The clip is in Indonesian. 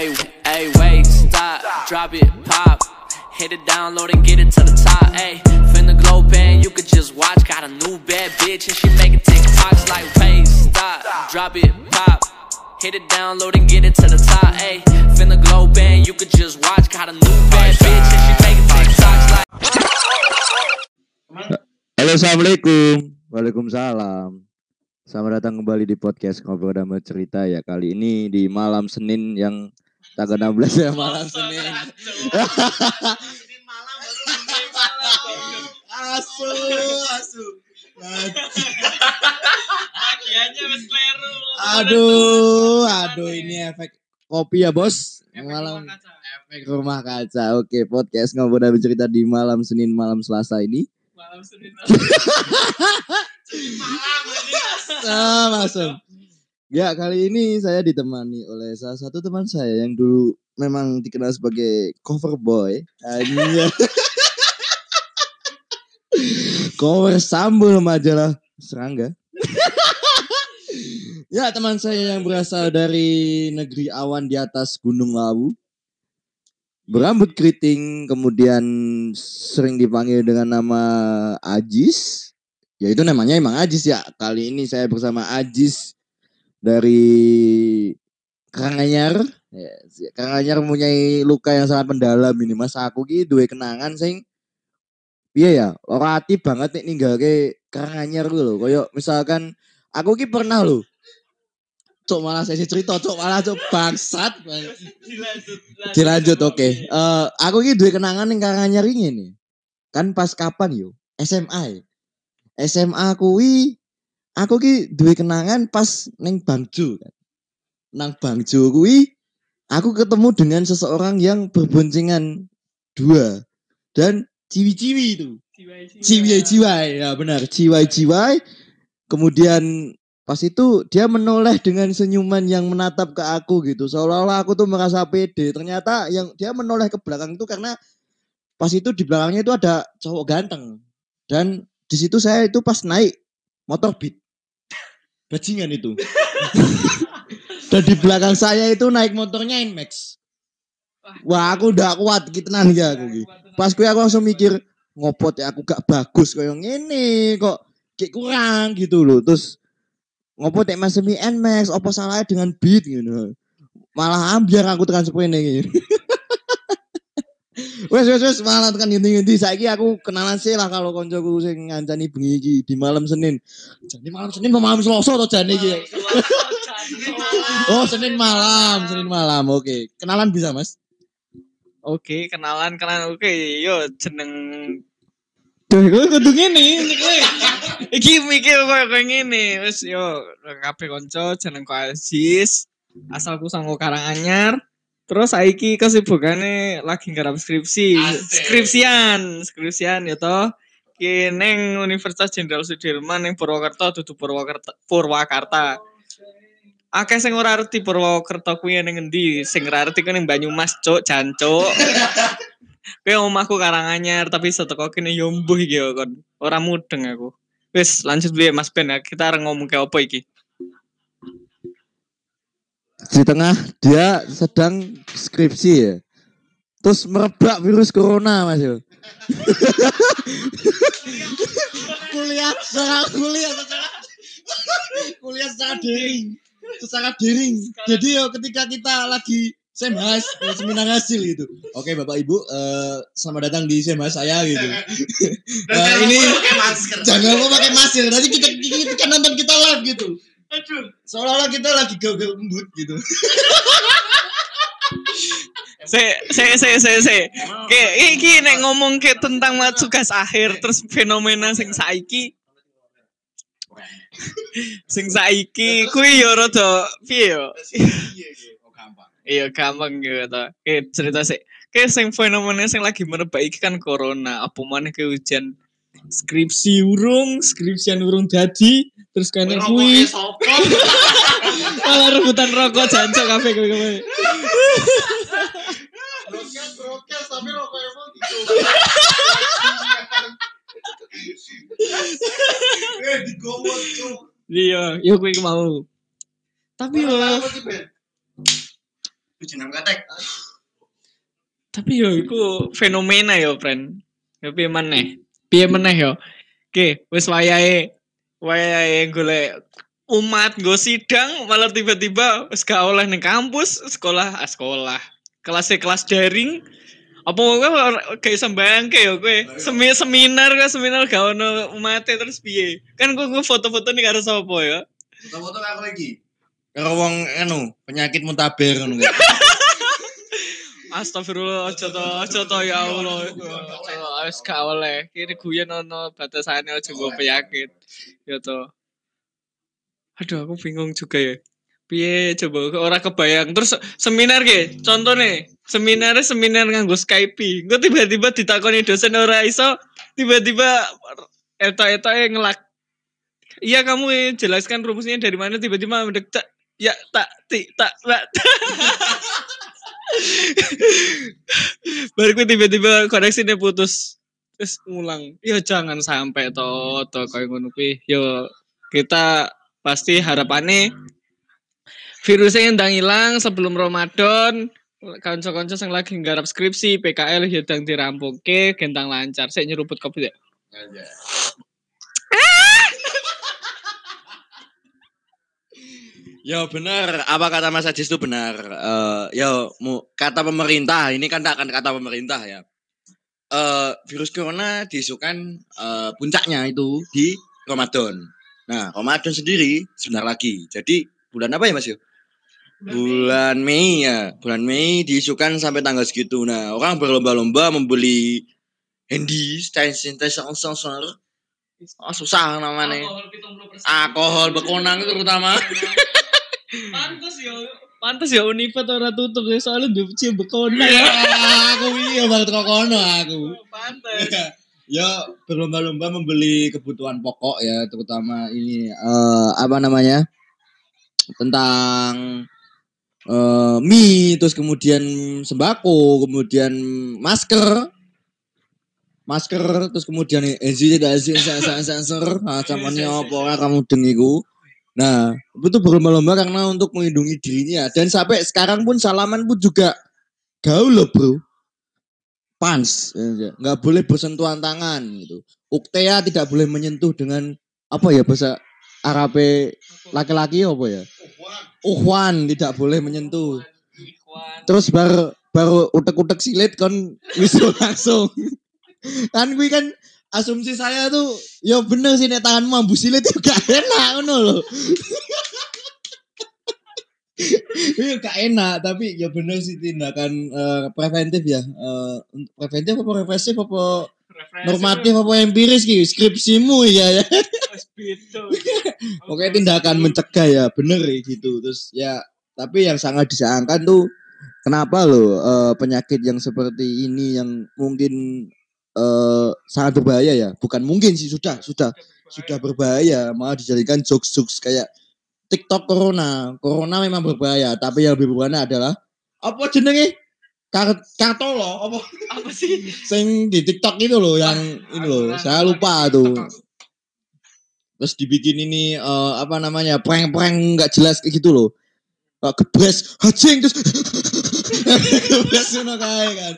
Hey, hey, wait, stop, drop it, pop. Hit it, download and get it to the top. Hey, finna glow band, you could just watch. Got a new bad bitch and she making TikToks like, wait, stop, drop it, pop. Hit it, download and get it to the top. Hey, finna glow band, you could just watch. Got a new bad bitch and she making TikToks like. Halo assalamualaikum Waalaikumsalam Selamat datang kembali di podcast Ngobrol dan Bercerita ya Kali ini di malam Senin yang tanggal 16 ya malam Senin. Asu Asu Bagiannya wis kleru. Aduh Aduh ini efek kopi ya bos. Malam. efek rumah kaca. Oke podcast Ngobrol dan Bercerita di malam Senin malam Selasa ini. Malam Senin. Ah, masuk. Ya, kali ini saya ditemani oleh salah satu teman saya yang dulu memang dikenal sebagai cover boy. Hanya cover sambal majalah serangga. ya, teman saya yang berasal dari negeri awan di atas Gunung Lawu. Berambut keriting, kemudian sering dipanggil dengan nama Ajis. Ya itu namanya emang Ajis ya. Kali ini saya bersama Ajis dari Karanganyar. Ya, Karanganyar mempunyai luka yang sangat mendalam ini. Mas aku ki duwe kenangan sing Iya ya, ora ati banget nih ninggalke Karanganyar ku lho. Kayak misalkan aku ki pernah lho. Cok malah saya cerita, cok malah cok bangsat. Dilanjut. Dilanjut oke. Eh aku ki duwe kenangan ning Karanganyar ini nih. Kan pas kapan yo? SMA. ya? SMA kuwi aku ki duwe kenangan pas ning Bangjo kan. Nang Bangjo kuwi aku ketemu dengan seseorang yang berboncengan dua dan ciwi-ciwi itu. Ciwi-ciwi ya benar, ciwi-ciwi. Kemudian pas itu dia menoleh dengan senyuman yang menatap ke aku gitu. Seolah-olah aku tuh merasa pede. Ternyata yang dia menoleh ke belakang itu karena pas itu di belakangnya itu ada cowok ganteng. Dan di situ saya itu pas naik motor beat. Bajingan itu. Dan di belakang saya itu naik motornya Inmax. Wah, aku udah kuat gitu tenan ya aku ki. Pas gue aku langsung mikir ngopot ya aku gak bagus kayak ngene kok kayak kurang gitu loh. Terus ngopot ya Mas Semi Nmax apa salahnya dengan beat gitu. Malah ambiar aku tekan sepene gitu. Wes wes wes malah tekan nginti-nginti saiki aku kenalan sih lah kalau koncoku sing ngancani bengi iki di malam Senin. Jadi malam Senin apa malam Selasa to jane iki? Oh, Senin malam, Senin malam. Oke. Kenalan bisa, Mas? Oke, kenalan kenalan oke. Yo jeneng Duh, gue kudu ngene. iki mikir koyo koyo ngene. Wis yo kabeh kanca jeneng Aziz. Asalku sangko Karanganyar. Terus saiki kesibukane lagi nggarap skripsi. Skripsian, skripsian ya toh. Ki ning Universitas Jenderal Sudirman ning Purwokerto dudu Purwokerto Purwakarta. Akeh sing ora arti Purwokerto kuwi ning endi, sing ora arti kuwi ning Banyumas, Cuk, jancuk. Kowe omahku Karanganyar tapi seteko kene yo mbuh iki kon. Ora mudeng aku. Wis lanjut dulu ya Mas Ben ya. Kita areng ngomong ke apa iki? Di tengah dia sedang skripsi ya. Terus merebak virus corona, Mas yo. kuliah secara kuliah secara kuliah secara daring secara daring. Jadi yo ketika kita lagi semhas seminar hasil gitu. Oke bapak ibu eh, selamat datang di semhas saya gitu. Eh, ini jangan lupa pakai masker. Nanti kita, kita, kita nonton kita live gitu Aduh. seolah-olah kita lagi gagal embut gitu Se se se se se. Oke, iki nek ngomong ke tentang tugas akhir terus fenomena sing saiki sing saiki kuwi yo rada piye yo. Iya gampang gitu. Oke, cerita sih. Oke, sing fenomena sing lagi merebak iki kan corona. Apa maneh ke ujian skripsi urung, skripsian urung dadi, terus kene kuwi malah rebutan rokok jancok kabeh kowe-kowe. Broadcast, broadcast, tapi rokok emang gitu. Eh, digowot, cuk. Iya, yo kuwi mau. Tapi yo Tapi yo iku fenomena yo, friend. Yo piye meneh? Piye meneh yo? Oke, wis wayahe wayahe golek umat nggo sidang malah tiba-tiba wis gak oleh ning kampus, sekolah, ah, sekolah. Kelas kelas daring. Apa ora- kayak sembayang kayak yo kowe? Semi seminar kan seminar gak ono umate terus piye? Kan kowe kowe foto-foto nih karo sapa ya? foto-foto karo iki karo wong anu penyakit muntaber ngono Astagfirullah, aja to, aja to ya Allah. Aja wis gak oleh. Kene guyon ono batasane aja nggo penyakit. Ya to. Aduh, aku bingung juga ya. Piye coba ora kebayang. Terus seminar ge, contoh nih, seminar seminar nganggo Skype. Engko tiba-tiba ditakoni dosen ora iso, tiba-tiba eta-eta ngelak. Iya kamu jelaskan rumusnya dari mana tiba-tiba mendek tak ya tak ti tak tak baru tiba-tiba koneksinya putus. Terus ngulang ya jangan sampai to to kayak ngono yo kita pasti harapannya virusnya yang hilang sebelum Ramadan. Kanca-kanca yang lagi nggarap skripsi PKL ya dang dirampungke gentang lancar. Saya nyeruput kopi ya Ya benar, apa kata Mas Ajis itu benar. Eh ya kata pemerintah, ini kan tak akan kata pemerintah ya. Eh virus corona diisukan eh, puncaknya itu di Ramadan. Nah, Ramadan sendiri sebentar lagi. Jadi bulan apa ya Mas yo? Bulan Mei ya. Bulan Mei diisukan sampai tanggal segitu. Nah, orang berlomba-lomba membeli handy sanitizer Oh, susah namanya. Alkohol bekonang itu terutama. pantas ya pantas ya Unifa ora tutup ya soalnya duci bekonang Ya, aku iya banget kok kono aku. pantas Ya berlomba-lomba membeli kebutuhan pokok ya, terutama ini eh apa namanya? tentang eh mie, terus kemudian sembako, kemudian masker. Masker, terus kemudian enzim tidak enzim sensor, macam apa ora kamu dengiku. Nah, itu berlomba-lomba karena untuk melindungi dirinya dan sampai sekarang pun salaman pun juga gaul loh, Bro. Pans, ya, nggak boleh bersentuhan tangan gitu. Uktea tidak boleh menyentuh dengan apa ya bahasa Arab laki-laki apa ya? Uhwan tidak boleh menyentuh. Terus baru baru utek-utek silet kan wisuh langsung. kan gue kan asumsi saya tuh ya bener sih nek tangan mambu silet itu gak enak ngono loh. Iya gak enak tapi ya bener sih tindakan eh, preventif ya. Eh, preventif apa represif apa normatif apa empiris ki skripsimu ya ya. Pokoknya tindakan mencegah ya bener ya gitu terus ya tapi yang sangat disayangkan tuh kenapa loh eh, penyakit yang seperti ini yang mungkin eh, sangat berbahaya ya. Bukan mungkin sih sudah sudah sudah berbahaya. Malah dijadikan jokes-jokes kayak TikTok corona. Corona memang berbahaya tapi yang lebih berbahaya adalah apa jenenge? Kar kartolo apa? Apa sih? Sing di TikTok itu loh yang ini loh saya lupa tuh. Terus dibikin ini eh, apa namanya prank-prank nggak jelas kayak gitu loh. Kak gebres hacing terus gebres ngono kae kan